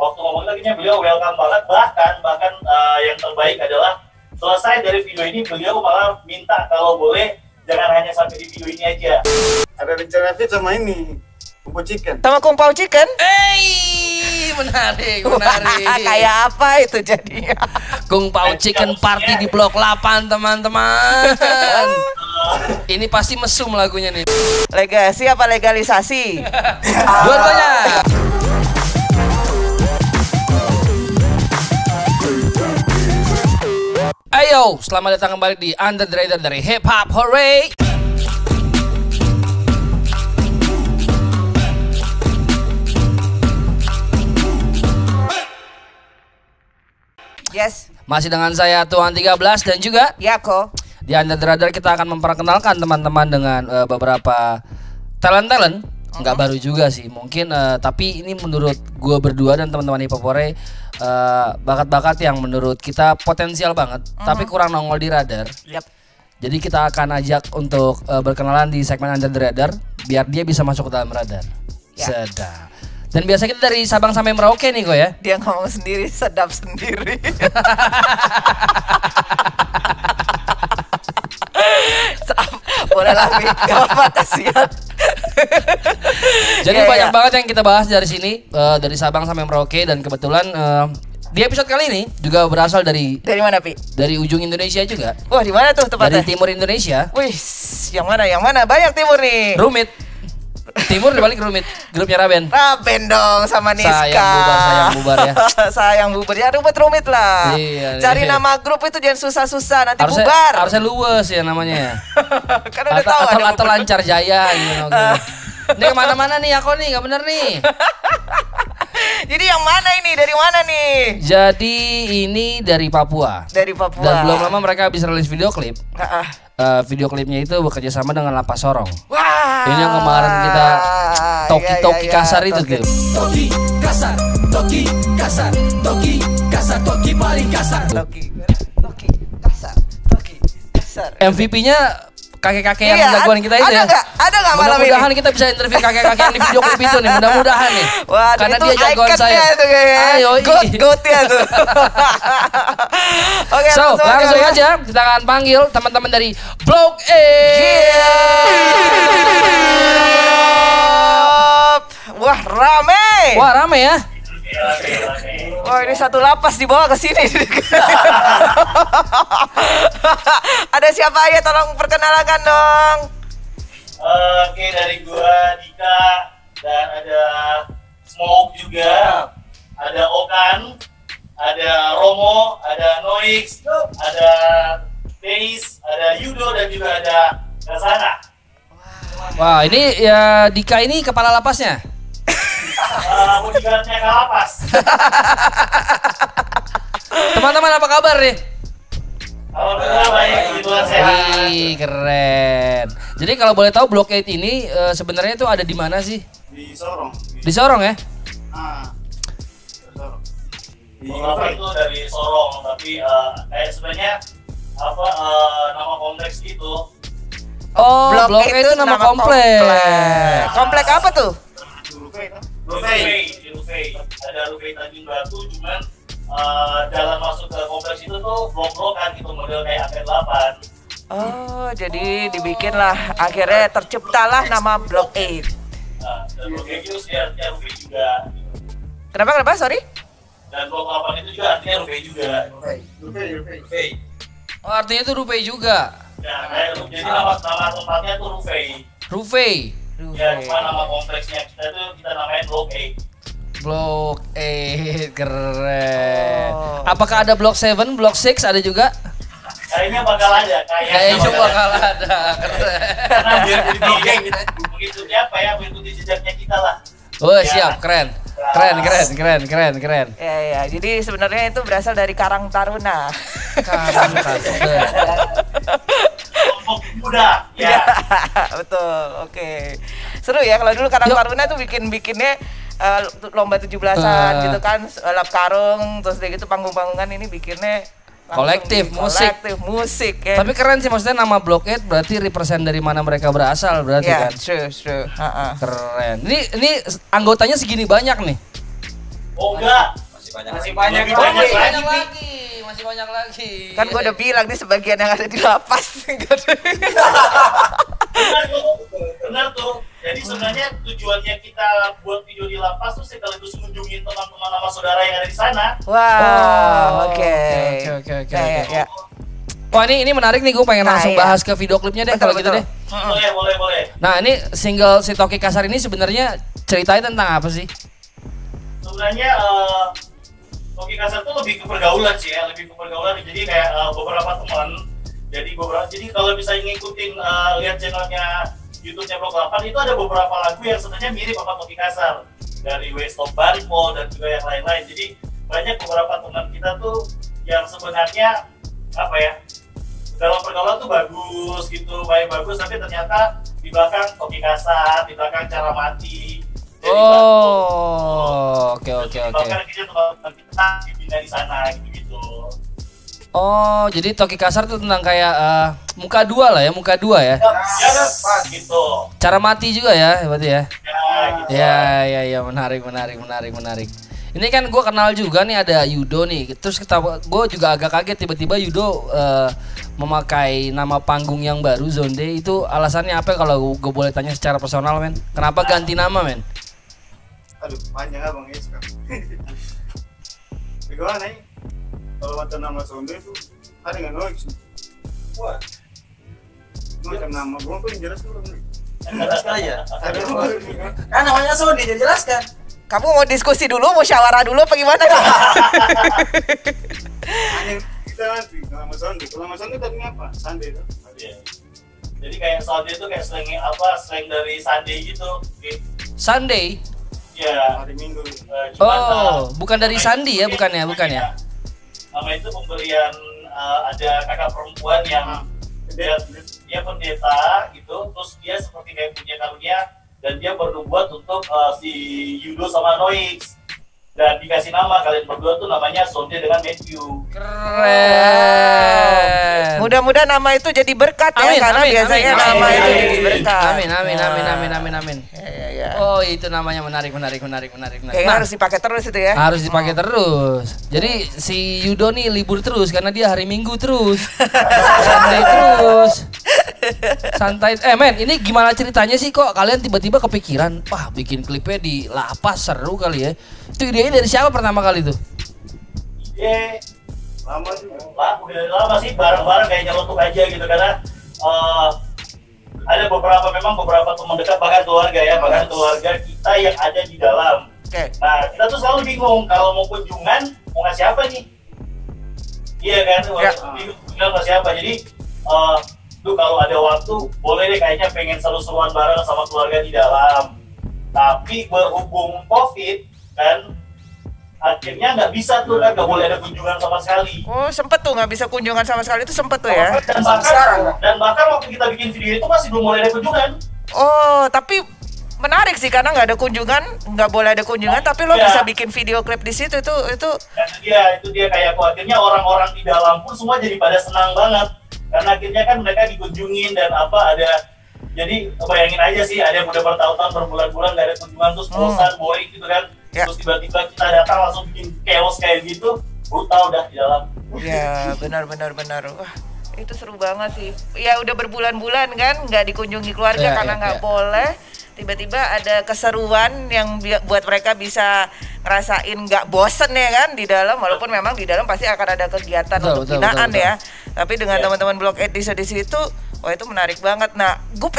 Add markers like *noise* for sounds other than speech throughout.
waktu ngomong kayaknya beliau welcome banget bahkan bahkan uh, yang terbaik adalah selesai dari video ini beliau malah minta kalau boleh jangan hanya sampai di video ini aja Ada rencana fit sama ini. Kumpul chicken. Sama Kung Pao Chicken? Hey, menarik, *laughs* menarik. Kayak apa itu jadinya? Kung Pao Chicken Party di Blok 8, teman-teman. *laughs* Ini pasti mesum lagunya nih. Legasi apa legalisasi? *laughs* Dua-duanya. Ayo, selamat datang kembali di Under the Radar dari Hip Hop Hooray. Yes. Masih dengan saya Tuhan 13 dan juga Ya kok. di Under the Radar kita akan memperkenalkan teman-teman dengan eh, beberapa talent-talent nggak baru juga sih mungkin eh, tapi ini menurut gue berdua dan teman-teman Hipopore eh, bakat-bakat yang menurut kita potensial banget tapi kurang nongol di radar Yap. jadi kita akan ajak untuk eh, berkenalan di segmen Under the Radar biar dia bisa masuk ke dalam radar Ya. sedap dan biasa kita dari Sabang sampai Merauke nih kok ya Dia ngomong sendiri, sedap sendiri. *laughs* Boleh lah. Gak apa kasihan. Jadi Iya, banyak iya. banget yang kita bahas dari sini eh, dari Sabang sampai Merauke dan kebetulan eh, di episode kali ini juga berasal dari Dari mana, Pi? dari ujung Indonesia juga. Wah, di mana tuh Dari tempatnya? timur Indonesia. Wih, yang mana? Yang mana? Banyak timur nih. Rumit. Timur dibalik rumit. Grupnya Raben. Raben dong sama Niska. Sayang bubar, sayang bubar ya. *laughs* sayang bubar. Ya rumit-rumit lah. Iya, Cari iya. nama grup itu jangan susah-susah nanti Harusnya, bubar. harusnya luwes ya namanya ya. *laughs* kan udah Atau, tahu atau, ada atau lancar jaya gitu. gitu. *laughs* Ini ke mana-mana nih aku nih, nggak bener nih. *laughs* Jadi yang mana ini? Dari mana nih? Jadi ini dari Papua. Dari Papua. Dan belum lama mereka habis rilis video klip. Eh, video klipnya itu bekerja sama dengan Lapas Sorong. Wah. Ini yang kemarin kita toki-toki Iya, iya, iya. kasar itu Toki. gitu. Toki kasar, toki kasar, toki kasar, toki paling kasar. Toki. Toki. Kasar. Toki. Kasar. MVP-nya kakek-kakek yang Iya, jagoan kita itu ada ya. Ada nggak malam ini? Mudah-mudahan kita bisa interview kakek-kakek yang di video klip itu nih. Mudah-mudahan nih. *laughs* Waduh, Karena itu dia jagoan saya. Itu kayaknya. Ayo, Goat, goatnya tuh. *laughs* Oke, So, langsung ya. aja kita akan panggil teman-teman dari Blok E. Wah, rame. Wah, rame ya. Wah, ini satu lapas dibawa ke sini. *laughs* Ada siapa aja tolong perkenalkan dong. Oke dari gua Dika dan ada Smoke juga, ada Okan, ada Romo, ada Noix, ada Deis, ada Yudo dan juga ada Gasana. Wah, ini ya Dika ini kepala lapasnya. Uh, Kalapas. *laughs* Teman-teman apa kabar nih? Alhamdulillah baik, kebetulan sehat. Wih, keren. Jadi kalau boleh tahu Blok 8 ini eh, sebenarnya itu ada di mana sih? Di Sorong. Di Sorong ya? Ah. Sorong. Di Beberapa itu dari Sorong, tapi uh, kayak sebenarnya apa uh, nama kompleks itu Oh, Blok, 8 itu nama komplek. komplek. Komplek apa tuh? Rufei, di Rufei. Ada Rufei Tanjung Batu, cuman uh, jalan masuk ke kompleks itu tuh blok-blokan gitu model kayak AP 8. Oh, jadi dibikinlah akhirnya terciptalah nama Blok 8. Nah, dan blok itu sih artinya Rufei juga. Kenapa kenapa? Sorry. Dan blok 8 itu juga artinya Rufei juga. Rufai, Rufai. Rufei. Oh, artinya itu Rufei juga. Ya, Ru- jadi nama nama tempatnya tuh Rufei. Rufei. Ya, cuma nama kompleksnya kita tuh kita namain blok 8. Blok 8 *laughs* keren. Oh. Apakah ada Blok 7, Blok 6 ada juga? Kayaknya bakal ada, kayaknya Kayaknya bakal bakal ada. Keren. Karena biar jadi blogeng kita mengikuti apa ya, mengikuti jejaknya kita lah. Oh, Ya. siap, keren. Keren, keren, keren, keren, keren. Ya ya, jadi sebenarnya itu berasal dari Karang Taruna. Karang Taruna. *laughs* Muda, Iya, ya. *laughs* betul. Oke. Seru ya kalau dulu Karang. Taruna tuh bikin-bikinnya eh, lomba 17-an Eh. gitu kan, lap karung, terus kayak gitu panggung-panggungan ini bikinnya Kolektif, musik. Kolektif musik ya. Tapi keren sih maksudnya nama Blok 8 berarti represent dari mana mereka berasal berarti ya, kan. true, true. Ha-ha. Keren. Ini ini anggotanya segini banyak nih. Oh enggak, Masih banyak. Masih lagi. banyak Lebih Oh, lagi. masih banyak lagi, masih banyak lagi. Kan gua udah bilang nih sebagian yang ada di lapas. benar tuh, benar tuh. Jadi sebenarnya tujuannya kita buat video di lapas tuh sekaligus mengunjungi teman-teman sama saudara yang ada di sana. Wah, oke. oke, oke, oke, Ya, ya, ya. Wah ini ini menarik nih, gue pengen Nah, langsung iya. bahas ke video klipnya deh kalau gitu deh. Boleh, boleh, boleh. Nah ini single si Toki Kasar ini sebenarnya ceritanya tentang apa sih? Sebenarnya eh Toki Kasar tuh lebih ke pergaulan sih ya, lebih ke pergaulan. Jadi kayak eh, beberapa teman. Jadi beberapa, jadi kalau misalnya ngikutin eh, lihat channelnya YouTube-nya Blok 8 itu ada beberapa lagu yang sebenarnya mirip sama Toki Kasar dari West of Barpo dan juga yang lain-lain. Jadi banyak beberapa teman kita tuh yang sebenarnya apa ya dalam pergaulan tuh bagus gitu, baik bagus, tapi ternyata di belakang Toki Kasar, di belakang cara mati. Oh, oke oke oke. Kita di sana gitu-gitu. Oh, jadi Toki Kasar tuh tentang kayak eh, muka dua lah ya, muka dua ya. Ya? Gitu. Cara mati juga ya, berarti ya. Ya, gitu. Ya, ya, ya, menarik, menarik, menarik, menarik. Ini kan gue kenal juga nih ada Yudo nih. Terus kita, gue juga agak kaget tiba-tiba Yudo eh, memakai nama panggung yang baru Zonde. Itu alasannya apa kalau gue boleh tanya secara personal, men? Kenapa ganti nama, men? Aduh, panjang abang ya sekarang. *laughs* Bagaimana nih? Kalau macam nama Sonde itu ada nggak Noix? Wah, Macam nama tuh yang jelas dulu. jelaskan aja. Ada Kan namanya Sony, dia jelaskan. Kamu mau diskusi dulu, musyawarah dulu apa gimana *laughs* *laughs* hanya kita nanti nama Sonde. Kalau nama Sonde tadi apa? Sande itu. Iya. Jadi kayak Sunday itu kayak slang apa slang dari Sunday gitu. Gitu. Sunday. Ya. Hari Minggu. Jumatan. Oh, bukan dari Sandi ya, bukan ya, bukan ya. Nama itu pemberian eh, ada kakak perempuan yang dia, dia pendeta gitu, terus dia seperti kayak punya karunia dan dia bernubuat untuk eh, si Yudo sama Noix dan dikasih nama kalian berdua tuh namanya Sonde dengan Matthew. Keren. Mudah-mudahan nama itu jadi berkat ya, Amin, karena amin, biasanya amin, nama amin, itu amin. jadi berkat. Amin, amin, amin, amin, amin, amin. Ya, ya. Oh, itu namanya menarik, menarik, menarik, menarik, menarik. Kayaknya Nah, harus dipakai terus itu ya. harus dipakai terus. Jadi si Yudo nih libur terus karena dia hari Minggu terus. Santai terus. Santai. Eh men, ini gimana ceritanya sih kok kalian tiba-tiba kepikiran, wah bikin klipnya di lapas seru kali ya. Itu idenya dari siapa pertama kali tuh? Ide Lama juga. lah udah lama sih bareng-bareng kayak nyelotok aja gitu karena eh, ada beberapa memang beberapa teman dekat bahkan keluarga ya bahkan keluarga kita yang ada di dalam. Oke. nah kita tuh selalu bingung kalau mau kunjungan mau ngasih apa nih? Iya kan? Ya. bingung kunjungan ngasih apa. Jadi eh tuh kalau ada waktu boleh deh kayaknya pengen seru-seruan bareng sama keluarga di dalam. Tapi berhubung covid kan akhirnya nggak bisa tuh kan nggak boleh ada kunjungan sama sekali. Oh sempet tuh nggak bisa kunjungan sama sekali itu sempet tuh ya. dan bahkan dan bahkan waktu kita bikin video itu masih belum boleh ada kunjungan. Oh tapi menarik sih karena nggak ada kunjungan, nggak boleh ada kunjungan, tapi lo Iya. bisa bikin video klip di situ itu itu dan itu dia itu dia kayak aku. Akhirnya orang-orang di dalam pun semua jadi pada senang banget. Karena akhirnya kan mereka dikunjungin dan apa ada jadi bayangin aja sih ada yang udah bertahun-tahun berbulan-bulan nggak ada kunjungan terus bosan boring gitu kan Ya. terus tiba-tiba kita datang langsung bikin chaos kayak gitu brutal dah di dalam ya benar benar benar. Wah itu seru banget sih. Ya udah berbulan-bulan kan nggak dikunjungi keluarga Iya, karena iya, nggak iya. boleh. Tiba-tiba ada keseruan yang bi- buat mereka bisa ngerasain nggak bosen ya kan di dalam walaupun memang di dalam pasti akan ada kegiatan Betul, untuk betul, binaan betul, ya. Tapi dengan Iya. teman-teman blog edisi di situ, wah itu menarik banget. Nah, gue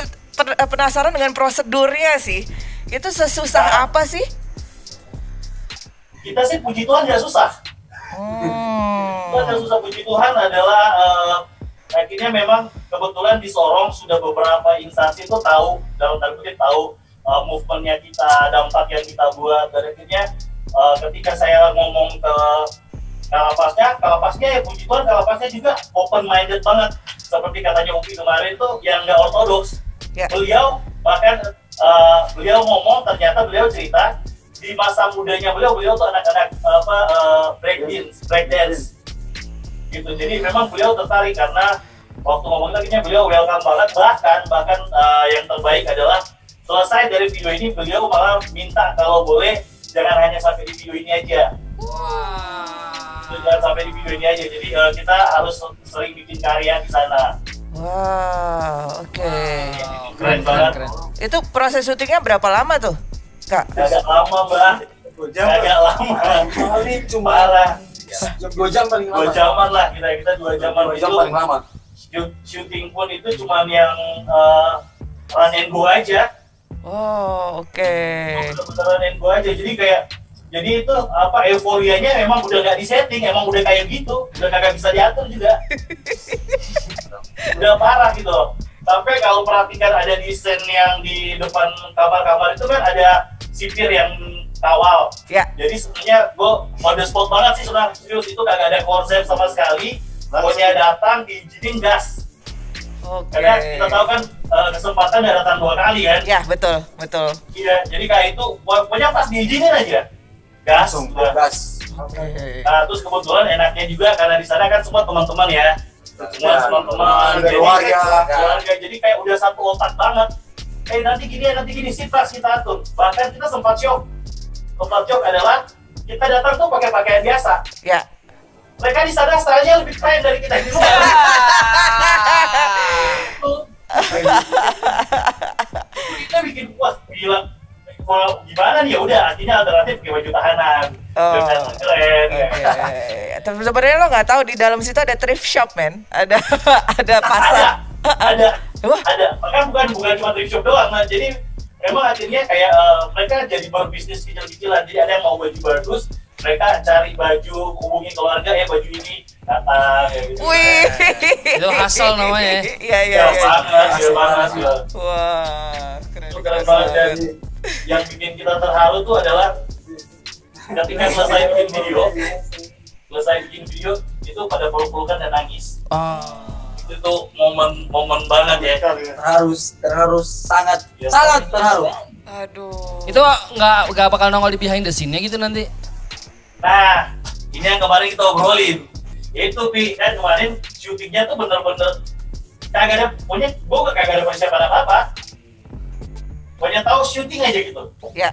penasaran dengan prosedurnya sih. Itu sesusah apa sih? Kita sih puji Tuhan nggak susah Hmm. Tuhan yang susah puji Tuhan adalah eh, akhirnya memang kebetulan di Sorong sudah beberapa instansi itu tahu dalam tanda kutip tahu eh, movementnya kita dampak yang kita buat dan akhirnya eh, ketika saya ngomong ke kalapasnya kalapasnya ya puji Tuhan kalapasnya juga open minded banget seperti katanya Upi kemarin tuh yang nggak ortodoks Ya. beliau bahkan eh, beliau ngomong ternyata beliau cerita di masa mudanya beliau beliau tuh anak-anak apa uh, break dance break dance. Gitu. Jadi memang beliau tertarik karena waktu ngomong akhirnya beliau welcome banget. Bahkan bahkan uh, yang terbaik adalah selesai dari video ini beliau malah minta kalau boleh jangan hanya sampai di video ini aja. Wah. jangan sampai di video ini aja. Jadi eh, kita harus sering bikin karya di sana. Wow, oke. Wow, Keren banget. Itu proses syutingnya berapa lama tuh, Kak? agak lama mbak Dua jam agak lama Paling cuma jam dua jam paling dua lama. jaman lah kita kita dua jaman Dua jam itu paling lama. syuting pun itu cuma yang uh, run and go aja Oh, oke. bener-bener run and go aja jadi kayak jadi itu apa euforianya memang udah nggak disetting emang udah kayak gitu udah kagak bisa diatur juga *laughs* udah parah gitu loh sampai kalau perhatikan ada desain yang di depan kamar-kamar itu kan ada sipir yang kawal Ya, jadi sebenarnya gue on the spot banget sih sebenarnya serius itu kagak ada konsep sama sekali pokoknya datang diizinin gas oke. karena kita tahu kan eh, kesempatan nggak datang dua kali kan Ya, betul, betul. iya jadi kayak itu pokoknya pas diizinin aja gas Langsung. Gas. Oke. Nah, terus kebetulan enaknya juga karena di sana kan semua teman-teman ya semua Ya, jadi keluarga. kayak keluarga jadi kayak udah satu otak banget. Eh nanti gini ya nanti gini sih pas kita atur bahkan kita sempat shock. Sempat shock adalah kita datang tuh pakai pakaian biasa. Ya. mereka di sana stylenya lebih keren dari kita di rumah. *laughs* Kita bikin puas gila kalau gimana nih ya udah artinya alternatif pakai baju tahanan Oh. dengan keren ya. Oke. Tapi sebenarnya lo nggak tahu di dalam situ ada thrift shop, men. Ada *laughs* ada pasar. ada ada Wah. ada bahkan bukan bukan cuma thrift shop doang nah jadi memang akhirnya kayak eh, mereka jadi berbisnis kecil-kecilan jadi ada yang mau baju bagus mereka cari baju hubungi keluarga ya baju ini datang ya gitu Wih. Itu hustle namanya ya. Iya, iya, ya iya. banget ya banget ya Wah, keren, keren keren banget dan banget. Yang bikin kita terharu tuh adalah ketika selesai bikin video selesai bikin video itu pada peluk-pelukan dan nangis Oh. itu tuh momen momen banget ya ya. Terharus, terharus sangat, Ya. sangat terharu. Aduh. Itu nggak nggak bakal nongol di behind the scene-nya gitu nanti. Nah, ini yang kemarin kita obrolin. Yaitu Pi, kan kemarin syutingnya tuh bener-bener kagak ada, pokoknya gue kagak ada persiapan apa-apa. Pokoknya tahu syuting aja gitu. Ya.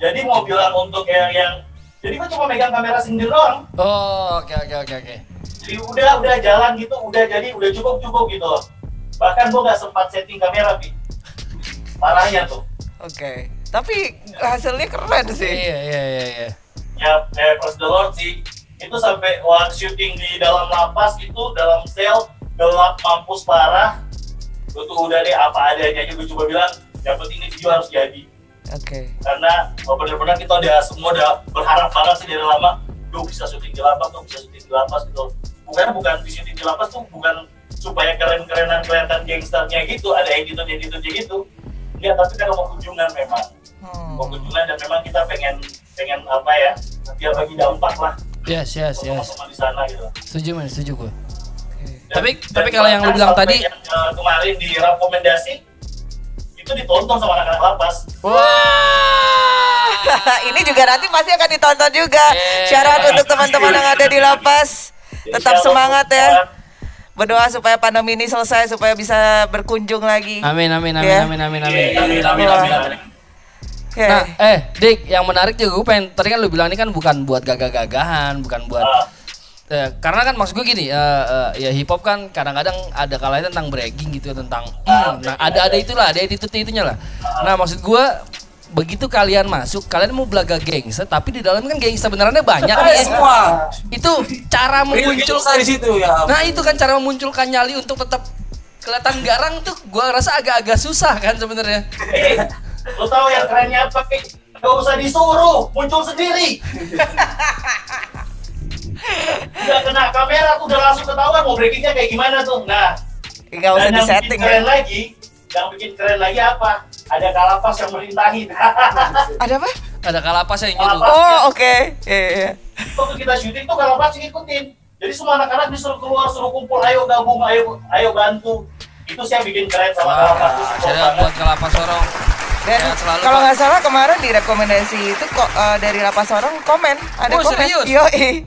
Jadi mau bilang untuk yang yang jadi gue cuma megang kamera sendiri doang. Oh, oke oke oke oke. Jadi udah udah jalan gitu, udah jadi udah cukup cukup gitu. loh. Bahkan gue nggak sempat setting kamera Pi. Parahnya tuh. Oke. Tapi hasilnya keren sih. Iya iya iya iya. ya eh, pas the Lord sih itu sampai waktu syuting di dalam lapas itu dalam sel gelap mampus parah gue tuh udah deh apa adanya aja gue coba bilang yang penting ini video harus jadi Oke. karena oh, bener-bener kita udah semua udah berharap banget sih dari lama gue bisa syuting di lapas tuh bisa syuting di lapas gitu bukan bukan di syuting di lapas tuh bukan supaya keren-kerenan kelihatan gangsternya gitu ada editor editor gitu ya tapi karena mau kunjungan memang Hmm. mau kunjungan dan memang kita pengen pengen apa ya biar bagi dampak lah Yes yes yes. teman-teman di sana gitu. Setuju men, setuju gue. Dan- Tapi- dan tapi kalau yang lu bilang tadi- yang, eh, kemarin di rekomendasi itu ditonton sama anak-anak lapas. Wah. *laughs* Ini juga nanti pasti akan ditonton juga. Yeah. Syarat untuk teman-teman yang ada di lapas. Jadi Tetap semangat ya. Berdoa supaya pandemi ini selesai supaya bisa berkunjung lagi. Amin amin amin Ya. amin amin Amin, amin. amin, amin, amin, amin. Oke. Nah, eh, Dik, yang menarik juga gue pengen tadi kan lu bilang ini kan bukan buat gagah-gagahan, bukan buat Ah, eh, karena kan maksud gue gini, eh, eh, ya hip hop kan kadang-kadang ada kalanya tentang bragging gitu tentang hmm, nah ada ada itulah, ada itu itunya lah. Nah, maksud gue begitu kalian masuk, kalian mau belaga gangster, tapi di dalam kan gangster benerannya banyak nih. semua. Itu cara Muncul memunculkan di situ ya. Nah, itu kan cara memunculkan nyali untuk tetap kelihatan garang tuh gua rasa agak-agak susah kan sebenarnya. Lo tahu yang kerennya apa? Gak usah disuruh, muncul sendiri. *laughs* Udah kena kamera tuh udah langsung ketahuan mau breakingnya kayak gimana tuh. Nah, Nggak usah yang disetting bikin keren ya. lagi, yang bikin keren lagi apa? Ada kalapas yang merintahin. *laughs* Ada apa? Ada kalapas yang nyuruh. Kalapas. Oh, oke. Iya, iya. waktu kita syuting tuh kalau pas ngikutin jadi semua anak-anak disuruh keluar suruh kumpul ayo gabung ayo ayo bantu itu sih yang bikin keren sama Wah, Kalapas banget. buat kalapas sorong. Dan selalu, kalau nggak salah kemarin di rekomendasi itu kok eh, dari lapas orang komen, ada Oh, komen. serius? Yoi.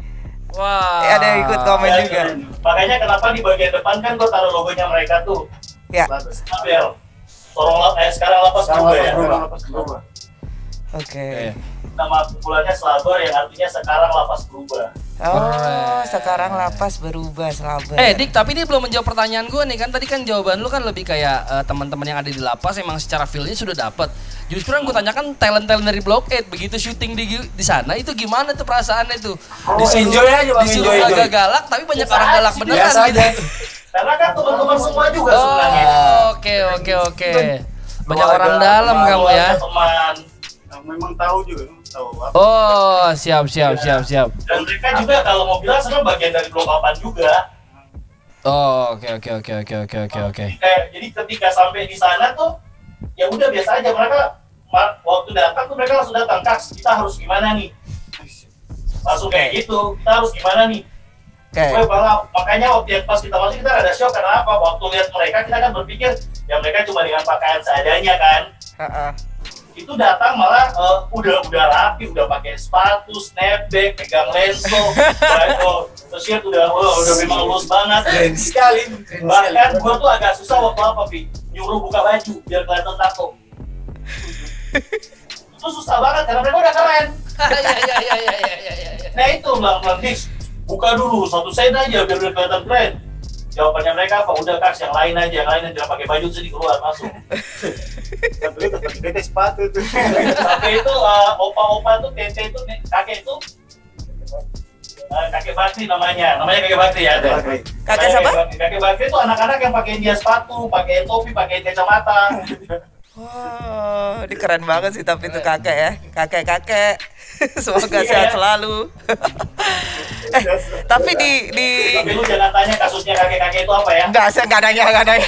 Wah. Ada yang ikut komen Ya, juga. makanya kenapa di bagian depan kan gue taruh logonya mereka tuh Ya. Abel lap- eh, sekarang lapas Sekarang juga lapas ya berubah, lapas berubah. Oke. Iya. nama kumpulannya Slaber yang artinya sekarang lapas berubah. Oh, Keren. sekarang lapas berubah selabar. Eh Dik, tapi dia belum menjawab pertanyaan gue nih kan tadi kan jawaban lu kan lebih kayak eh, teman-teman yang ada di lapas emang secara feelnya sudah dapat. Justru yang gue tanyakan talent-talent dari Block 8 begitu syuting di di sana itu gimana tuh perasaannya tuh? Oh, enjoy aja, Bang, disuruh enjoy, enjoy. agak galak tapi banyak Biasa orang galak beneran biasa gitu. aja. Karena kan teman-teman semua juga sebenarnya. Oh, oke oke oke. Banyak orang dalam kamu ya. Teman. Memang tahu juga, apa. Oh, siap siap siap siap. Dan mereka juga kalau mau bilang sebenarnya bagian dari 8 juga. Oh, oke oke oke oke oke oke oke. Kayak jadi ketika sampai di sana tuh ya udah biasa aja mereka waktu datang tuh mereka langsung datang kaks kita harus gimana nih langsung kayak gitu kita harus gimana nih Oke. Gue malah makanya waktu yang pas kita masuk kita ada shock karena apa waktu lihat mereka kita kan berpikir ya mereka cuma dengan pakaian seadanya kan Heeh. Itu datang malah eh, udah udah rapi udah pakai sepatu snapback pegang lenso *laughs* oh, shirt udah oh, udah memang lulus banget. Keren sekali. Bahkan gua tuh agak susah waktu apa pi? Nyuruh buka baju biar kelihatan tato. Itu susah banget karena mereka udah keren. Ya ya ya ya ya ya ya. nah itu bang bang Dix buka dulu satu set aja biar kelihatan keren jawabannya mereka apa udah kaks yang lain aja yang lain aja. Pakai baju sini keluar masuk. Satu itu pakai tete sepatu tuh. tapi itu eh, opa-opa tuh tete itu kakek itu eh, kakek bakti namanya. Namanya kakek bakti ya? Ada Kakek siapa? kakek bakti itu anak-anak yang pakai dia sepatu pakai topi pakai kacamata Wow, ini keren banget sih tapi itu kakek ya, kakek-kakek. *laughs* Semoga sehat selalu. *laughs* eh, tapi di di tapi lu jangan tanya kasusnya kakek-kakek itu apa ya Enggak, saya enggak nanya, enggak nanya. *laughs*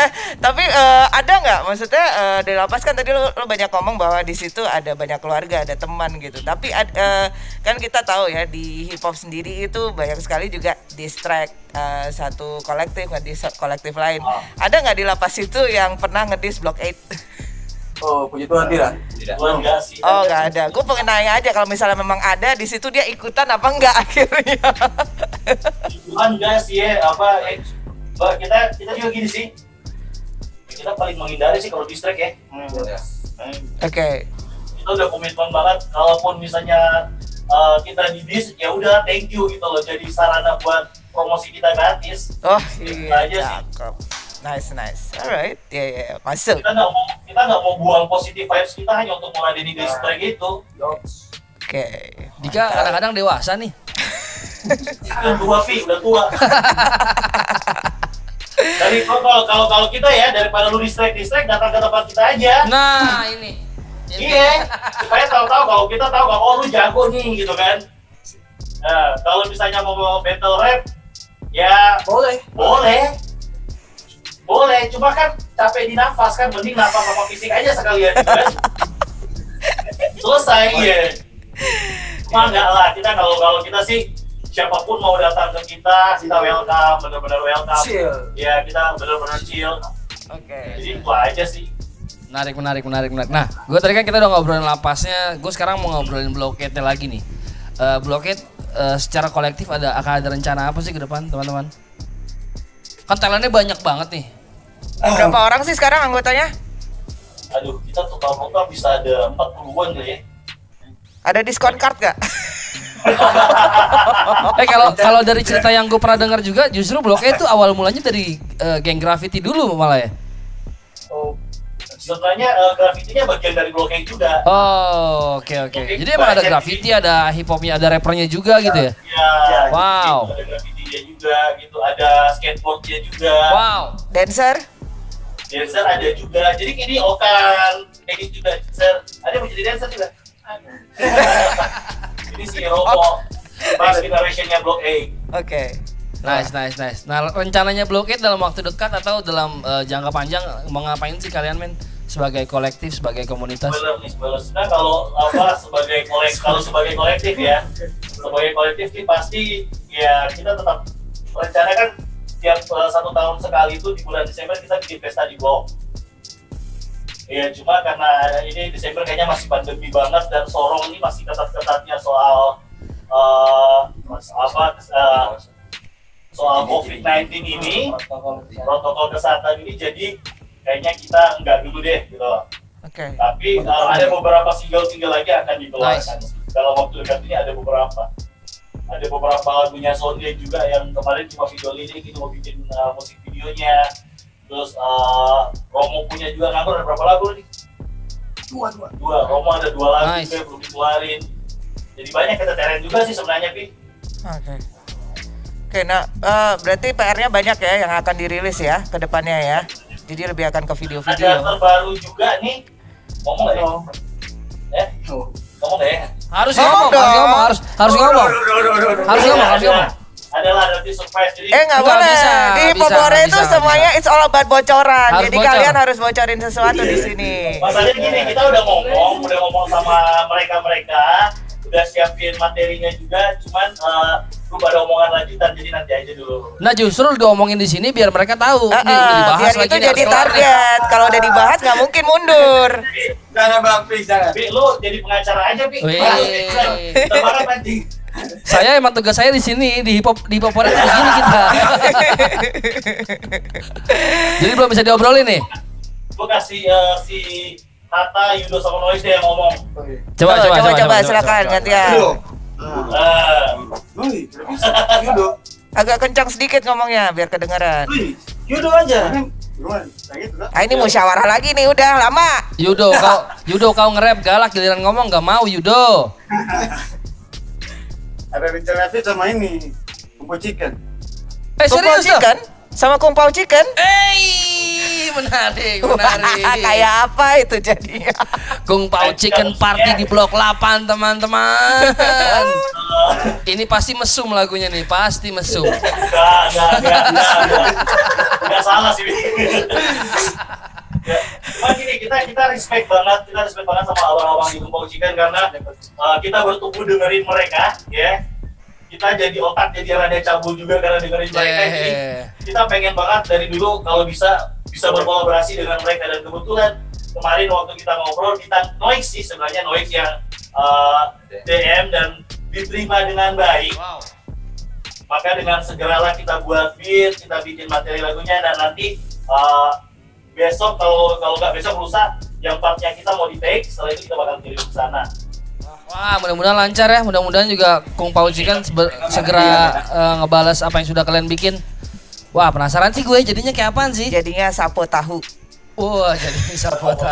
eh, tapi eh, ada nggak maksudnya eh, di lapas kan tadi lo, lo banyak ngomong bahwa di situ ada banyak keluarga, ada teman gitu. Tapi eh, kan kita tahu ya di hip hop sendiri itu banyak sekali juga distract eh, satu kolektif nggak di kolektif lain. Ada nggak di lapas itu yang pernah ngedis Block 8? Oh, puji Tuhan tidak. Gua enggak sih Oh nggak ada. Gue pengen nanya aja kalau misalnya memang ada di situ dia ikutan apa enggak *laughs* akhirnya? Tuhan enggak sih ya apa eh, kita kita juga gini sih kita paling menghindari sih kalau distract ya Oke. kita udah komitmen banget kalaupun misalnya uh, kita di dis ya udah thank you gitu loh jadi sarana buat promosi kita gratis Oh Gitu iya, aja sih. cakep. Nice, nice. Alright, ya ya ya. masuk. kita nggak mau kita nggak mau buang positif vibes kita hanya untuk meladeni distract itu Oke. Dika kadang-kadang dewasa nih. udah tua pi udah tua dari kalau kalau kalau kita ya daripada lu distract distract datang ke tempat kita aja Nah, ini. Iya, supaya tahu-tahu kalau kita tahu kalau oh, lu jago nih gitu kan. Nah, kalau misalnya mau battle rap, ya Boleh. boleh, boleh. Cuma kan capek di nafas kan, mending nafas sama fisik aja sekalian gitu kan. Selesai ya. Cuma enggak lah, kita kalau kalau kita sih siapa pun mau datang ke kita, kita welcome, benar-benar welcome. Chill. Ya kita benar-benar chill. Oke. Jadi itu aja sih. Menarik, menarik, menarik, menarik. Nah, gue tadi kan kita udah ngobrolin lapasnya. Gue sekarang mau ngobrolin bloketnya lagi nih. Eh bloket eh, secara kolektif ada akan ada rencana apa sih ke depan, teman-teman? Kan talentnya banyak banget nih. Berapa orang sih sekarang anggotanya? Aduh, kita total-total bisa ada 40-an kali ya. Ada diskon card gak? *laughs* Eh kalau kalau dari cerita yang gue pernah dengar juga, justru bloknya itu awal mulanya dari eh, geng graffiti dulu malah ya. Oh, Sebenarnya uh, grafitinya bagian dari Blok juga. Oh, oke oke. Jadi emang ada graffiti, ada hip hopnya, ada rappernya juga gitu ya. Ya, Wow. Ada grafitinya juga gitu, ada skateboardnya juga. Wow. Dancer? Dancer ada juga. Jadi ini Okan, edit juga dancer. Ada yang mau jadi dancer juga? *laughs* ini si Romo. Next generationnya Blok A. Oke. Nice, nice, nice. Nah, rencananya blokade dalam waktu dekat atau dalam eh, jangka panjang mau ngapain sih kalian men? Sebagai kolektif, sebagai komunitas? Nah kalau apa sebagai kolek kalau sebagai kolektif ya, sebagai kolektif sih pasti ya kita tetap rencana kan tiap eh, satu tahun sekali itu di bulan Desember kita bikin pesta di blok. Ya cuma karena ini Desember kayaknya masih pandemi banget dan Sorong ini masih ketat-ketatnya soal eh, mas- apa eh, soal COVID-19 ini protokol kesehatan ini jadi kayaknya kita enggak dulu deh gitu Oke. Tapi uh, ada beberapa single-single lagi akan dikeluarkan dalam waktu dekat ini ada beberapa. Ada beberapa lagunya Sonde juga yang kemarin cuma video lirik itu mau bikin uh, musik videonya. Terus uh, Romo punya juga nganggur ada berapa lagu nih? Dua, dua. Dua. Romo ada dua lagu Nice. juga yang belum dikeluarin. Jadi banyak kita teren juga sih sebenarnya Pi. Oke. Oke, nah eh, berarti PR-nya banyak ya yang akan dirilis ya ke depannya ya. Jadi lebih akan ke Ada video-video. terbaru juga nih. Ngomong nggak ya? Eh? Ngomong nggak ya? Harus Ngomong ngomong, harus ngomong, harus harus ngomong. Harus ngomong, harus ngomong. Adalah nanti surprise. Jadi Eh nggak boleh. bisa, di bisa, Popore itu bisa, semuanya it's all about bocoran. Harus Jadi bocor. kalian harus bocorin sesuatu di sini. Masalahnya gini, kita udah ngomong, udah ngomong sama mereka-mereka, udah siapin materinya juga, cuman eh, belum ada omongan lanjutan, jadi nanti aja dulu. Nah justru diomongin di sini biar mereka tahu. Eh, Nih udah dibahas biar lagi itu nih, jadi target. Kalau udah dibahas nggak mungkin mundur. Jangan bang, please jangan. Tapi lu jadi pengacara aja, Pi. Wih. Kita banget anjing. Saya emang tugas saya di sini di hip hop di hip hop itu begini kita. *laughs* Jadi belum bisa diobrolin nih. Lu kasih eh, si Tata, Yudo, sama Noise deh yang ngomong. Coba coba coba, coba, silakan gantian. Eh, udah bisa. Yudo. Agak kencang sedikit ngomongnya biar kedengaran. Yudo aja. Ah ini musyawarah lagi nih udah lama. Yudo kau Yudo kau nge-rap galak giliran ngomong nggak mau Yudo. *laughs* Ada rencana fit sama ini. Kumpul chicken. Eh Kumpau serius chicken sama kumpau chicken. Eh menarik *laughs* menarik. Kayak apa itu jadinya? Kung Pao Chicken Party di Blok 8 teman-teman. Ini pasti mesum lagunya nih, pasti mesum. Enggak, enggak, enggak, enggak, enggak. Enggak salah sih. Ya, Cuma gini, kita kita respect banget, kita respect banget sama abang-abang di Kumpau Chicken karena uh, kita bertumbuh dengerin mereka, ya. Kita jadi otak jadi rada cabul juga karena dengerin mereka. Jadi Yeah. kita pengen banget dari dulu kalau bisa bisa berkolaborasi dengan mereka dan kebetulan kemarin waktu kita ngobrol kita Noix sih sebenarnya Noix yang uh, DM dan diterima dengan baik maka dengan segeralah kita buat beat, kita bikin materi lagunya dan nanti uh, besok kalau kalau nggak besok lusa yang partnya kita mau di take, setelah itu kita bakal kirim ke sana. Wah, mudah-mudahan lancar ya. Mudah-mudahan juga Kung Pao Chicken sebe- segera eh, ngebalas apa yang sudah kalian bikin. Wah, penasaran sih gue jadinya kayak apaan sih? Jadinya sapo tahu. Wah, jadi bisa foto.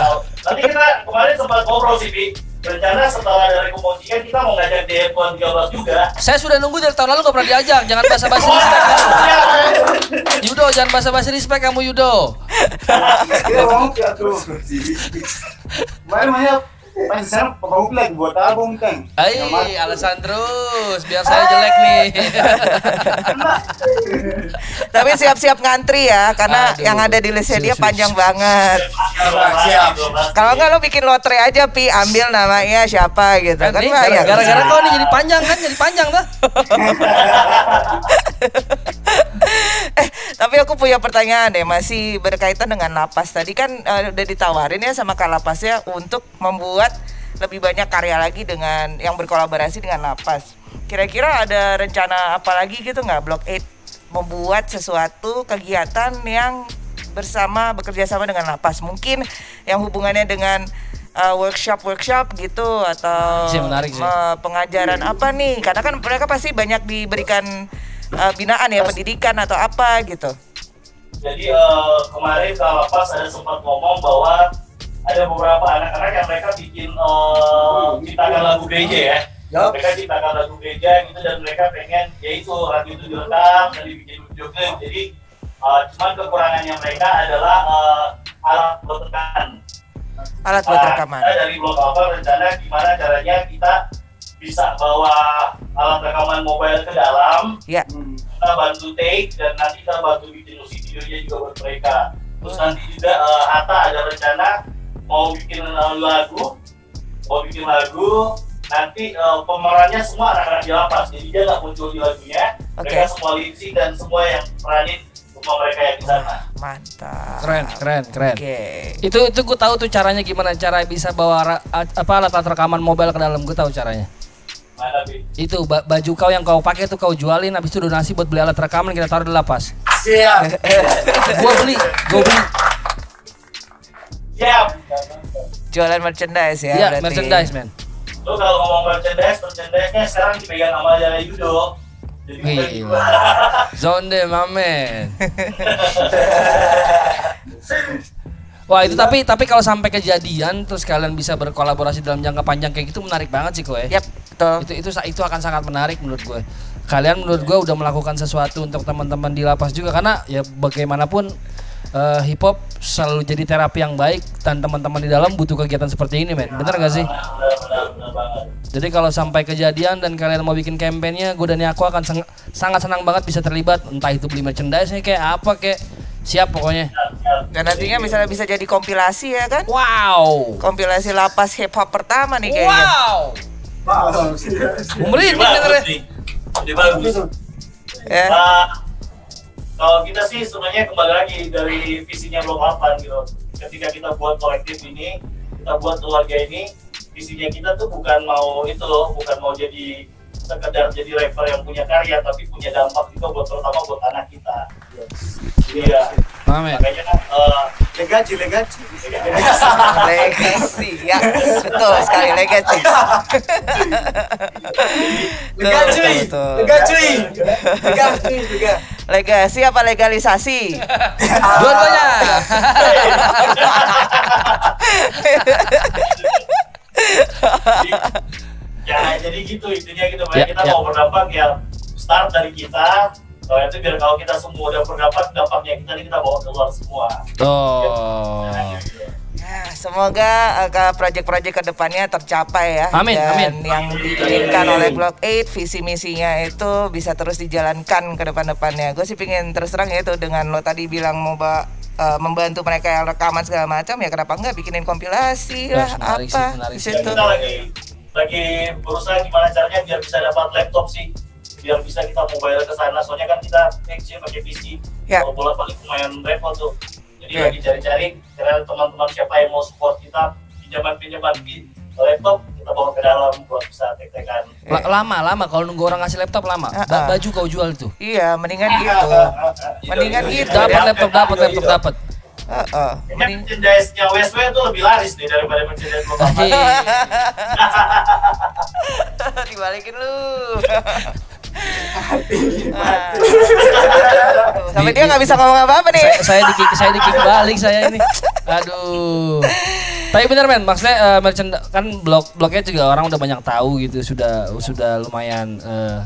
Nanti kita kemarin sempat ngobrol sih, Bi. Rencana setelah dari Kumontikan kita mau ngajak di F1 13 juga. Saya sudah nunggu dari tahun lalu gak pernah diajak. Jangan basa-basi respect kamu. Yudo, jangan basa-basi respect kamu Yudo. Kita mau ke sana pabau lagi buat album kan. Hai, alasan terus biar saya jelek nih. *laughs* Tapi siap-siap ngantri ya karena Aduh. yang ada di listnya dia panjang banget. Siap. Kalau nggak lo bikin lotre aja pi ambil namanya siapa gitu kan gara- gara-gara kau nih jadi panjang kan, jadi panjang tuh. *laughs* eh tapi aku punya pertanyaan deh masih berkaitan dengan lapas tadi kan eh, udah ditawarin ya sama kak lapasnya untuk membuat lebih banyak karya lagi dengan yang berkolaborasi dengan lapas. Kira-kira ada rencana apa lagi gitu nggak? Blok 8 membuat sesuatu kegiatan yang bersama bekerja sama dengan lapas. Mungkin yang hubungannya dengan workshop workshop gitu atau Sih, menarik sih. eh, pengajaran apa nih? Karena kan mereka pasti banyak diberikan eh, binaan ya pendidikan atau apa gitu. Jadi eh, kemarin kalau pas ada sempat ngomong bahwa ada beberapa anak-anak yang mereka bikin eh, ciptakan lagu gereja ya. Yup. Mereka ciptakan lagu gereja gitu dan mereka pengen yaitu lagu itu direkam dan dibikin video klip. Jadi eh, cuman kekurangannya mereka adalah eh, alat buat rekaman. alat buat Nah, rekaman Kita dari blog apa rencana gimana caranya kita bisa bawa alat rekaman mobile ke dalam ya kita bantu take dan nanti kita bantu bikin musik videonya juga buat mereka. Terus nanti juga eh, Hatta ada rencana mau bikin eh, lagu, mau bikin lagu. Nanti eh, pemerannya semua anak-anak di lapas, jadi dia nggak muncul di lagunya. Oke. Mereka semua lipsing dan semua yang peranin semua mereka yang di sana. mantap Keren, keren, keren. oke Itu itu gue tahu tuh caranya gimana cara bisa bawa apa alat alat rekaman mobile ke dalam gue tahu caranya. Itu ba- baju kau yang kau pakai tuh kau jualin habis itu donasi buat beli alat rekaman kita taruh di lapas. Siap. *laughs* Gua beli, gua beli. Siap. Jualan merchandise ya, Iya, berarti. merchandise, men. Lu kalau ngomong merchandise, merchandise-nya sekarang dipegang sama Yudo. Jadi Gila. *laughs* Zonde, mamen. *laughs* Wah itu tapi tapi kalau sampai kejadian terus kalian bisa berkolaborasi dalam jangka panjang kayak gitu menarik banget sih kowe. Yap, betul. Itu itu itu akan sangat menarik menurut gue. Kalian menurut gue udah melakukan sesuatu untuk teman-teman di lapas juga karena ya bagaimanapun eh, hip hop selalu jadi terapi yang baik dan teman-teman di dalam butuh kegiatan seperti ini men. Bener gak sih? Jadi kalau sampai kejadian dan kalian mau bikin kampanyenya, gue dan aku akan sang- sangat senang banget bisa terlibat. Entah itu beli merchandise kayak apa kayak siap pokoknya. Dan nantinya misalnya bisa jadi kompilasi ya kan? Wow. Kompilasi lapas hip hop pertama nih kayaknya. Wow. Wow. Nih. Jadi bagus. Ya. Kalau kita sih sebenarnya kembali lagi dari visinya Blok 8 gitu. Ketika kita buat kolektif ini, kita buat keluarga ini, visinya kita tuh bukan mau itu loh, bukan mau jadi sekedar jadi rapper yang punya karya, tapi punya dampak juga buat terutama buat anak kita. Iya. Amin. Makanya kan eh, Legacy, legacy. Legacy, ya betul sekali legacy. Legacy, legacy. Legacy juga. Legasi apa legalisasi? Dua-duanya. *laughs* ya jadi gitu intinya gitu makanya Ya, kita ya. mau berdampak ya start dari kita soalnya itu biar kalau kita semua udah berdampak dampaknya kita nih kita bawa keluar semua Tuh. Ya, semoga uh, ke proyek-proyek ke depannya tercapai ya. Amin, Dan amin. yang diinginkan oleh Block 8 visi misinya itu bisa terus dijalankan ke depan-depannya. Gue sih pingin terus terang ya itu dengan lo tadi bilang mau uh, membantu mereka yang rekaman segala macam ya kenapa enggak bikinin kompilasi lah Yes, menarik sih, apa menarik di sih. Ya, situ. kita lagi lagi berusaha gimana caranya biar bisa dapat laptop sih biar bisa kita mobile ke sana soalnya kan kita action pakai PC Ya. kalau bola paling lumayan repot tuh jadi Oke. lagi cari-cari kira teman-teman siapa yang mau support kita pinjaman pinjaman di laptop kita bawa ke dalam buat bisa tek-tekan La- lama lama kalau nunggu orang ngasih laptop lama. Ah, ah. baju kau jual tuh. Iya, mendingan gitu. Mendingan gitu. Dapat ya. laptop, dapat laptop, dapat. Heeh. Kayaknya Mending- merchandise-nya WSW itu lebih laris nih daripada merchandise Blok *laughs* 8. Dibalikin lu. Ah. Sampai dia nggak bisa ngomong apa-apa nih. saya saya di saya di kick balik saya ini. Aduh. Tapi bener men, maksudnya eh, merchandise kan blog blognya juga orang udah banyak tahu gitu, sudah sudah lumayan eh,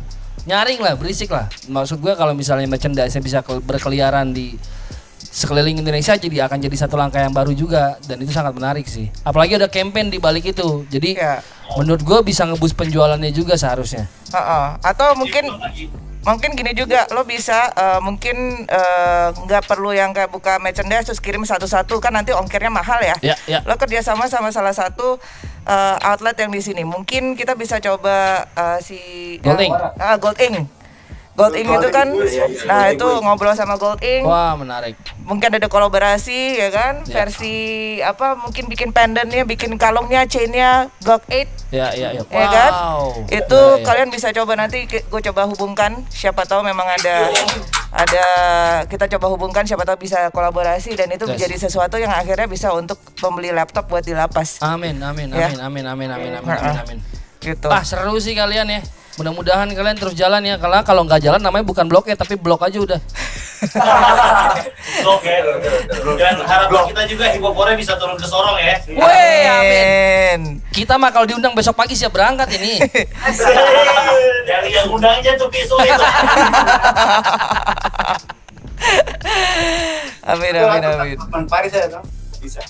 nyaring lah, berisik lah. Maksud gue kalau misalnya merchandise bisa kel- berkeliaran di sekeliling Indonesia jadi akan jadi satu langkah yang baru juga dan itu sangat menarik sih. Apalagi ada campaign di balik itu. Jadi Iya. menurut gue bisa ngebus penjualannya juga seharusnya. Heeh. Atau mungkin mungkin gini juga lo bisa eh, mungkin eh, nggak perlu yang kayak buka merchandise terus kirim satu-satu kan nanti ongkirnya mahal ya. Ya, ya. Lo kerjasama sama salah satu eh, outlet yang di sini. Mungkin kita bisa coba eh, si Gold Ink. Ah, Gold Ink. Gold Ink itu kan, nah itu ngobrol sama Gold Ink. Wah, menarik. Mungkin ada kolaborasi ya kan Ya. versi apa mungkin bikin pendennya bikin kalungnya chainnya Glock 8 Ya, ya, ya. ya kan Wow. itu Ya, ya. kalian bisa coba nanti gue coba hubungkan siapa tahu memang ada ada kita coba hubungkan siapa tahu bisa kolaborasi dan itu Yes. menjadi sesuatu yang akhirnya bisa untuk pembeli laptop buat di lapas Amin, amin, Ya. amin, amin, amin, amin, amin, amin, amin. gitu Wah seru sih kalian ya. Mudah-mudahan kalian terus jalan ya. Karena kalau nggak jalan namanya bukan blok ya, tapi blok aja udah. Oke. Dan harapan kita juga hipopore bisa turun ke Sorong ya. Weh, amin. Kita mah kalau diundang besok pagi siap berangkat ini. *laughs* Dari yang undangnya tuh pisu itu. *laughs* amin amin amin Paris saya dong. Bisa.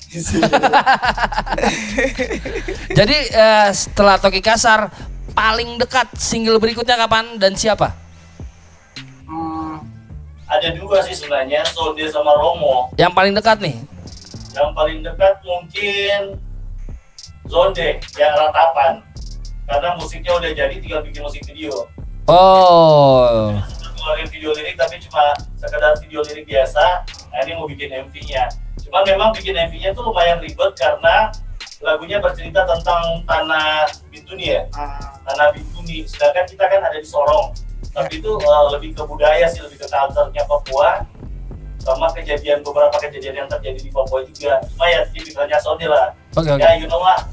Jadi eh, setelah Toki Kasar paling dekat single berikutnya kapan dan siapa? Hmm, Ada dua sih sebenarnya, Sonde sama Romo. Yang paling dekat nih. Yang paling dekat mungkin Zonde yang ratapan. Karena musiknya udah jadi, tinggal bikin musik video. Oh. Keluarin video lirik tapi cuma sekedar video lirik biasa. Nah ini mau bikin MV-nya. Cuma memang bikin MV-nya tuh lumayan ribet karena lagunya bercerita tentang tanah Bintuni ya. ah, Tanah Bintuni. Sedangkan kita kan ada di Sorong. Tapi itu uh, lebih ke budaya sih, lebih ke culture-nya Papua. sama kejadian beberapa kejadian yang terjadi di Papua juga cuma ya tipikalnya Sony lah Oke oke. ya you know lah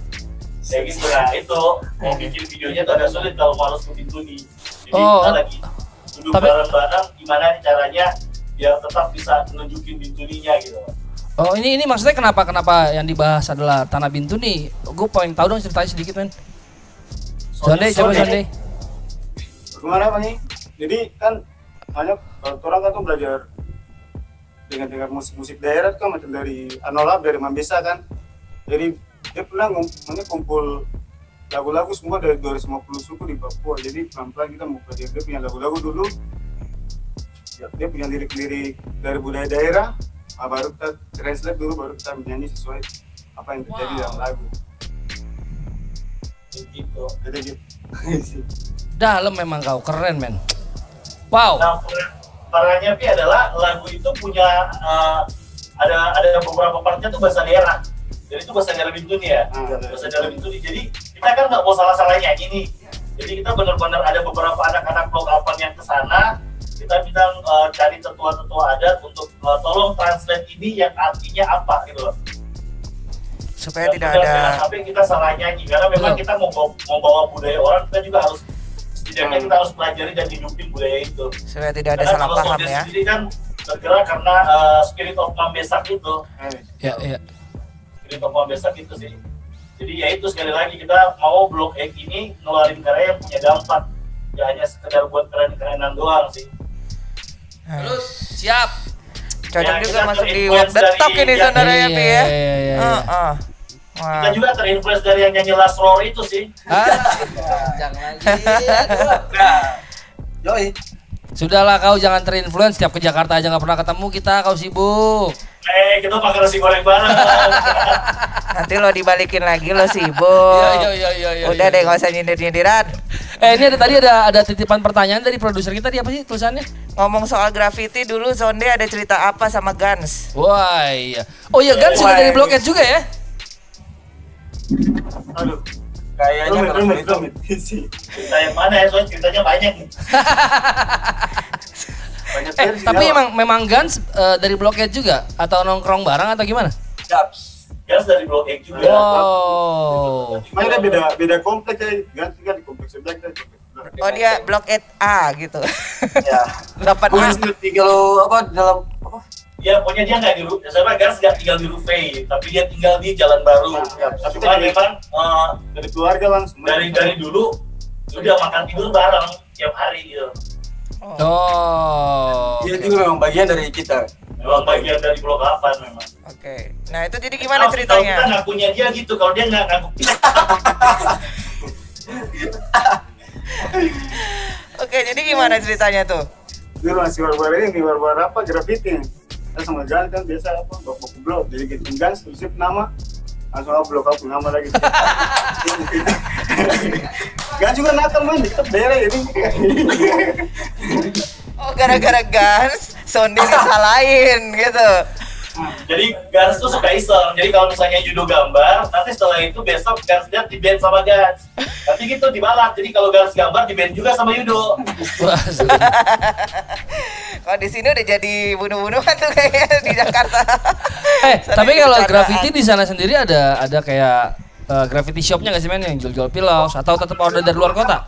kayak gitu nah itu mau bikin videonya tuh agak sulit kalau mau harus bikin tuh di jadi Oh. kita lagi duduk Tapi- bareng-bareng gimana nih caranya biar tetap bisa nunjukin bintuninya gitu Oh ini ini maksudnya kenapa kenapa yang dibahas adalah tanah bintu nih? Gue pengen tahu dong ceritanya sedikit men. Sonde coba Sonde. Bagaimana apa nih? Jadi kan banyak kalau orang kan tuh belajar dengan dengar musik-musik daerah kan macam dari Anolab dari Mambesa kan. Jadi dia pernah ngum- maksudnya kumpul lagu-lagu semua dari 250 suku di Papua. Jadi pelan-pelan kita mau pelajari dia punya lagu-lagu dulu. Ya, dia punya lirik-lirik dari budaya daerah. Ah, baru kita translate dulu baru kita menyanyi sesuai apa yang terjadi dalam lagu. gitu Jadi gitu. *laughs* Dalam memang kau keren men. Wow. Nah, parahnya Pi adalah lagu itu punya eh, ada ada beberapa partnya tuh bahasa daerah. Jadi itu bahasa daerah Bintuni ya. Iya. bahasa daerah Bintuni. Jadi kita kan nggak mau salah-salah nyanyi nih. Jadi kita benar-benar ada beberapa anak-anak lokalan yang ke sana. Kita bilang eh, cari tetua-tetua adat untuk eh, tolong translate ini yang artinya apa gitu loh. supaya Dan tidak ada sampai kita salah nyanyi karena memang Betul. kita mau bawa, mau bawa budaya orang kita juga harus setidaknya Hmm. kita harus pelajari dan hidupin budaya itu. supaya tidak ada Karena salah paham ya. sendiri kan bergerak karena uh, spirit of Mambesak itu, Eh, Ya ya. spirit of Mambesak itu sih. Jadi ya itu sekali lagi kita mau blog egg ini ngeluarin karya yang punya dampak, ya hanya sekedar buat keren-kerenan doang sih. Terus siap. Cocok Ya, juga masuk di web detok dari ini saudara ya Iya, Pi ya. iya, iya, iya. Heeh. Wah. Kita juga terinfluence dari yang nyanyi Last Roar itu sih. Ah, *laughs* jangan lagi. aduh. Yoi. Sudahlah kau jangan terinfluence setiap ke Jakarta aja nggak pernah ketemu kita kau sibuk. Eh, kita makan nasi goreng bareng. *laughs* Nanti lo dibalikin lagi lo sibuk. Iya iya iya iya. iya, Udah iya. deh gak usah nyindir-nyindiran. Eh ini ada tadi ada ada titipan pertanyaan dari produser kita dia apa sih tulisannya? Ngomong soal graffiti dulu Sonde ada cerita apa sama Guns? Wah iya. Oh iya kan sudah dari Blok Ed juga ya? Aduh, Kayaknya rumit, kalau rumit, itu rumit. *laughs* Cerita yang mana ya? Soalnya ceritanya banyak nih. *laughs* Banyak Eh tapi emang memang Guns eh, dari Blok Ed juga atau nongkrong bareng atau gimana? Daps. Gas dari blog egg juga. Wow. Cuma dia beda beda komplek ya, ganti kan di komplek sebelah kita. Oh dia blok 8A gitu. Ya. 8A. Bukan tinggal apa dalam apa? Ya pokoknya dia nggak di Ru- saya Gas nggak tinggal di Rufei, tapi dia tinggal di Jalan Baru. Ya, tapi Cuma dari- memang eh, Dari keluarga langsung. dari dari dulu udah makan tidur bareng tiap hari gitu. Oh. Dia oke. juga memang bagian dari kita. Memang bagian dari blok 8 memang. Oke. Nah itu jadi gimana Kalau- Kalau kita ceritanya? ngakunya dia gitu, kalau dia nggak ngaku kita. Oke jadi gimana ceritanya tuh? Dulu masih war-war ini, war-war apa, graffiti. Kita sama jalan kan biasa apa, baku blok. Jadi kita gans, tulisip nama, langsung aku blok aku nama lagi. *laughs* Gak juga nakal man, kita daerah ini. Gara-gara Guns, Sonde disalahin gitu. Jadi Gans tuh suka iseng. Jadi kalau misalnya judo gambar, nanti setelah itu besok Gans lihat di band sama Gans. Tapi gitu dibalas. Jadi kalau Gans gambar di band juga sama Yudo. *laughs* Kalau di sini udah jadi bunuh-bunuhan tuh kayaknya di Jakarta. *laughs* Eh, tapi kalau graffiti di sana sendiri ada ada kayak eh, graffiti shopnya nggak sih men yang jual-jual pilos atau tetap order dari luar kota?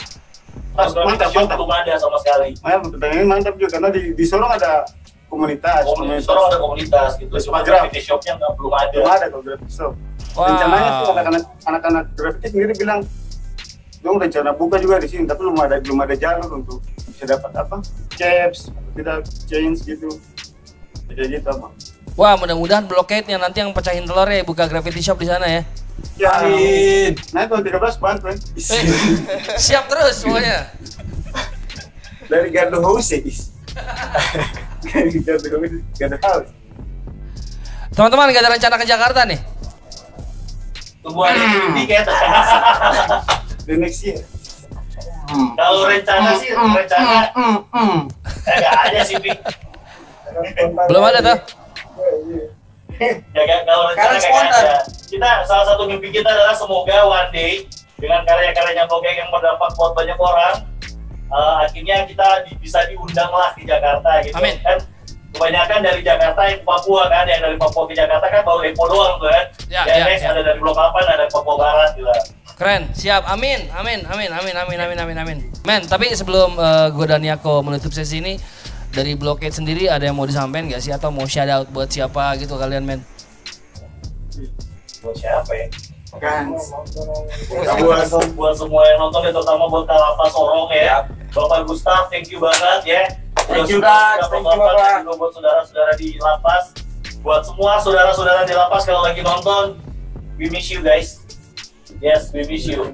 Pas Mantap, Shop mantap. belum ada sama sekali. Pertanyaan ini mantap juga, karena di, di Sorong ada komunitas. Komunitas, Sorong ada komunitas gitu. Cuma graffiti shopnya nggak belum ada. Belum ada kalau graffiti shop. Wow. Rencananya tuh anak-anak anak-anak graffiti sendiri bilang, dong rencana buka juga di sini, tapi belum ada belum ada jalur untuk bisa dapat apa, caps, atau tidak chains gitu. Jadi gitu apa? Wah, mudah-mudahan blockade yang nanti yang pecahin telur ya buka graffiti shop di sana ya. Ya, Amin. nah kalau 13 bantu kan. Eh, siap terus pokoknya. Dari Gardu. Dari *laughs* Gardu Houses, Gardu House. Teman-teman gak ada rencana ke Jakarta nih? Tunggu hari ini kayak *laughs* The next year. Kalau rencana sih, rencana eh, nggak ada sih. Belum ada tuh. Ya kalau rencana Karena kayak spontan. ada. Kita salah satu mimpi kita adalah semoga one day dengan karya-karyanya Bogeng yang berdampak buat banyak orang, eh, akhirnya kita di- bisa diundang lah di Jakarta gitu. Amin. Kan kebanyakan dari Jakarta yang ke Papua kan, yang dari Papua ke Jakarta kan baru Epo doang tuh kan. Ya, Ya, ya, next ya. ada dari Blok 8, ada Papua Barat gitu. Keren, siap. Amin, amin, amin, amin, amin, amin, amin, amin. Men, tapi sebelum uh, gue dan Yako menutup sesi ini, dari Blockade sendiri ada yang mau disampaikan gak sih? Atau mau shout out buat siapa gitu kalian, men? Buat siapa ya? Kan. buat, buat semua yang nonton ya terutama buat Kalapa Sorong ya. Bapak Gustaf thank you banget ya. Thank you, sudah Thank you, Bapak, Bapak. buat saudara-saudara di lapas. Buat semua saudara-saudara di lapas kalau lagi nonton we miss you guys. Yes we miss you.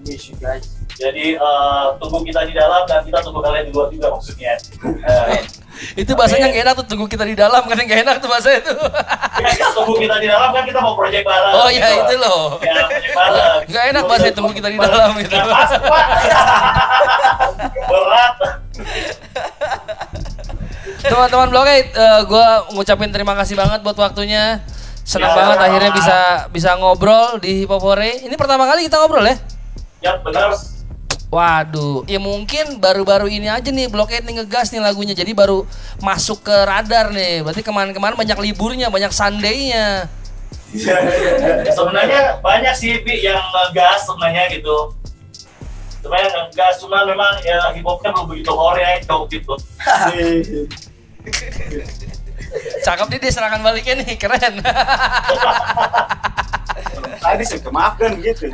Jadi eh, tunggu kita di dalam dan kita tunggu kalian di luar juga maksudnya. *laughs* Eh, Itu bahasanya gak enak tuh, tunggu kita di dalam kan gak enak tuh bahasa itu. ya, *laughs* tunggu kita di dalam kan kita mau project bareng Oh iya gitu. itu loh. ya enak bahasa tunggu kita di dalam gitu. *laughs* Berat Teman-teman Blockade, uh, gue ngucapin terima kasih banget buat waktunya. Senang Ya, banget sama-sama. akhirnya bisa bisa ngobrol di Hipopore. Ini pertama kali kita ngobrol ya? ya benar Waduh, ya mungkin baru-baru ini aja nih Blockade nih ngegas nih lagunya. Jadi baru masuk ke radar nih. Berarti kemarin-kemarin banyak liburnya, banyak Sunday-nya. *laughs* sebenarnya banyak sih Pi, yang ngegas sebenarnya gitu sebenarnya ngegas cuma memang ya hip hopnya belum begitu hore ya gitu *laughs* *laughs* Cakep nih dia serangan baliknya nih, keren. *laughs* Tadi saya kemaafkan gitu.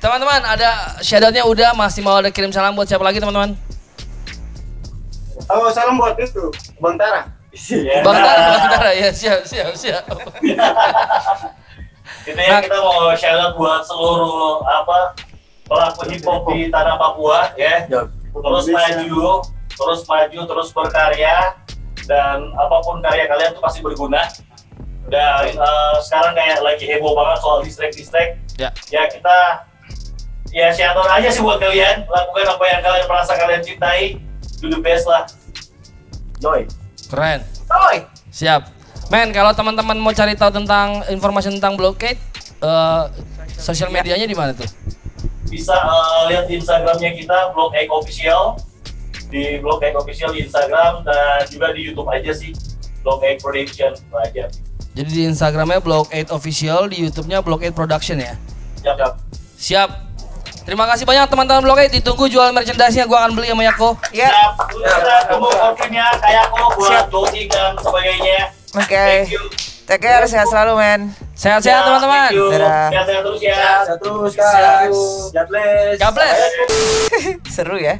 Teman-teman, ada shoutoutnya udah, masih mau ada kirim salam buat siapa lagi teman-teman? Oh, salam buat itu, Bang Tara. Ya. Bang Tara, Bang Tara, ya siap, siap, siap. *laughs* itu ya kita mau shout out buat seluruh apa pelaku hip hop di tanah Papua ya terus maju terus maju terus berkarya dan apa pun karya kalian tuh pasti berguna dan eh, sekarang kayak lagi heboh banget soal distract distract Ya. ya kita ya out aja sih buat kalian lakukan apa yang kalian merasa kalian cintai do the best lah Joy. Keren. Joy. Siap. Men, kalau teman-teman mau cari tahu tentang informasi tentang blockade, eh, sosial medianya di mana tuh? bisa eh, lihat di Instagramnya kita Blog Egg Official di Blog Egg Official di Instagram dan juga di YouTube aja sih Blog Egg Production aja Jadi di Instagramnya Block 8 Official, di YouTube-nya Block 8 Production ya. siap siap Siap. Terima kasih banyak teman-teman Block 8. Ditunggu jual merchandise-nya, gua akan beli sama Yako. Ya, siap kita tunggu ordernya kayak aku buat closing dan sebagainya oke. thank you Take care, sehat selalu men. Sehat-sehat Ya, teman-teman. Dadah. sehat-sehat terus ya Sehat terus, Kak. God bless. God bless. *laughs* Seru ya.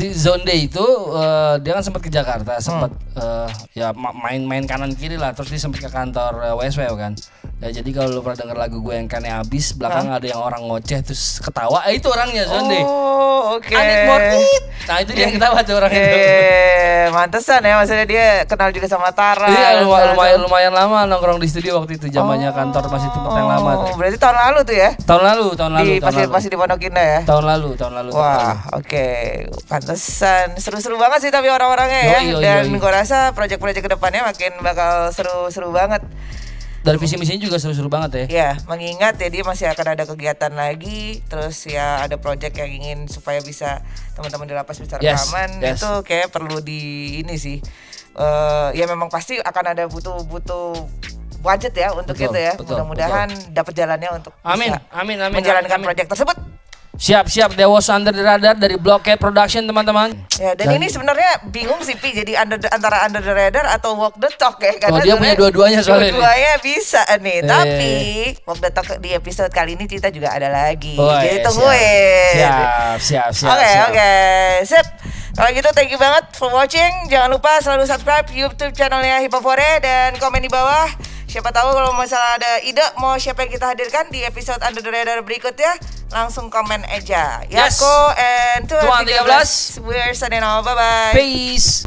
Di Zone Day itu eh, dia kan sempat ke Jakarta, sempat eh, ya ma- main-main kanan kiri lah, terus dia sempat ke kantor eh, WSW kan. Ya, jadi kalau lu pernah denger lagu gue yang kane abis, belakang ada yang orang ngoceh terus ketawa, eh, itu orangnya Zone Day. Oh, oke. Eat. Nah itu dia yang ketawa tuh orang itu. Eh, mantesan ya, maksudnya dia kenal juga sama Tara. Iya lumayan, lumayan lumayan lama nongkrong di studio waktu itu zamannya kantor masih tempat yang lama tuh. Oh, berarti tahun lalu tuh ya? Tahun lalu, tahun lalu, di tahun masih lalu. masih di Pondok Indah ya? Tahun lalu, tahun lalu. tahun lalu. Wah, oke. Pantesan. Seru-seru banget sih tapi orang-orangnya ya. Yoi, yoi, Dan gue rasa proyek-proyek ke depannya makin bakal seru-seru banget. Dari visi misinya juga seru-seru banget ya. Ya, mengingat ya dia masih akan ada kegiatan lagi, terus ya ada proyek yang ingin supaya bisa teman-teman di lapas bisa Yes, rekaman yes. itu kayak perlu di ini sih. Eh ya memang pasti akan ada butuh-butuh budget ya untuk Betul, itu ya. Mudah-mudahan dapat jalannya untuk Amin, bisa amin, amin, menjalankan amin. proyek tersebut. Siap, siap. Dewas Under the Radar dari Blockhead Production teman-teman. Ya, dan, ini sebenarnya bingung sih Pi jadi under, antara under the radar atau walk the talk ya Oh, dia punya dua-duanya soalnya. Dua-duanya bisa nih, Eh. tapi walk the talk di episode kali ini kita juga ada lagi. Oh, jadi iya, tungguin. Siap, siap, siap. Oke, oke. Sip. Kalau gitu thank you banget for watching. Jangan lupa selalu subscribe YouTube channelnya Hipofore dan komen di bawah. Siapa tahu kalau misalnya ada ide mau siapa yang kita hadirkan di episode Under the Radar berikutnya, langsung komen aja. Yes. Yako and Tuan Tuan 13. We're signing off. Bye bye. Peace.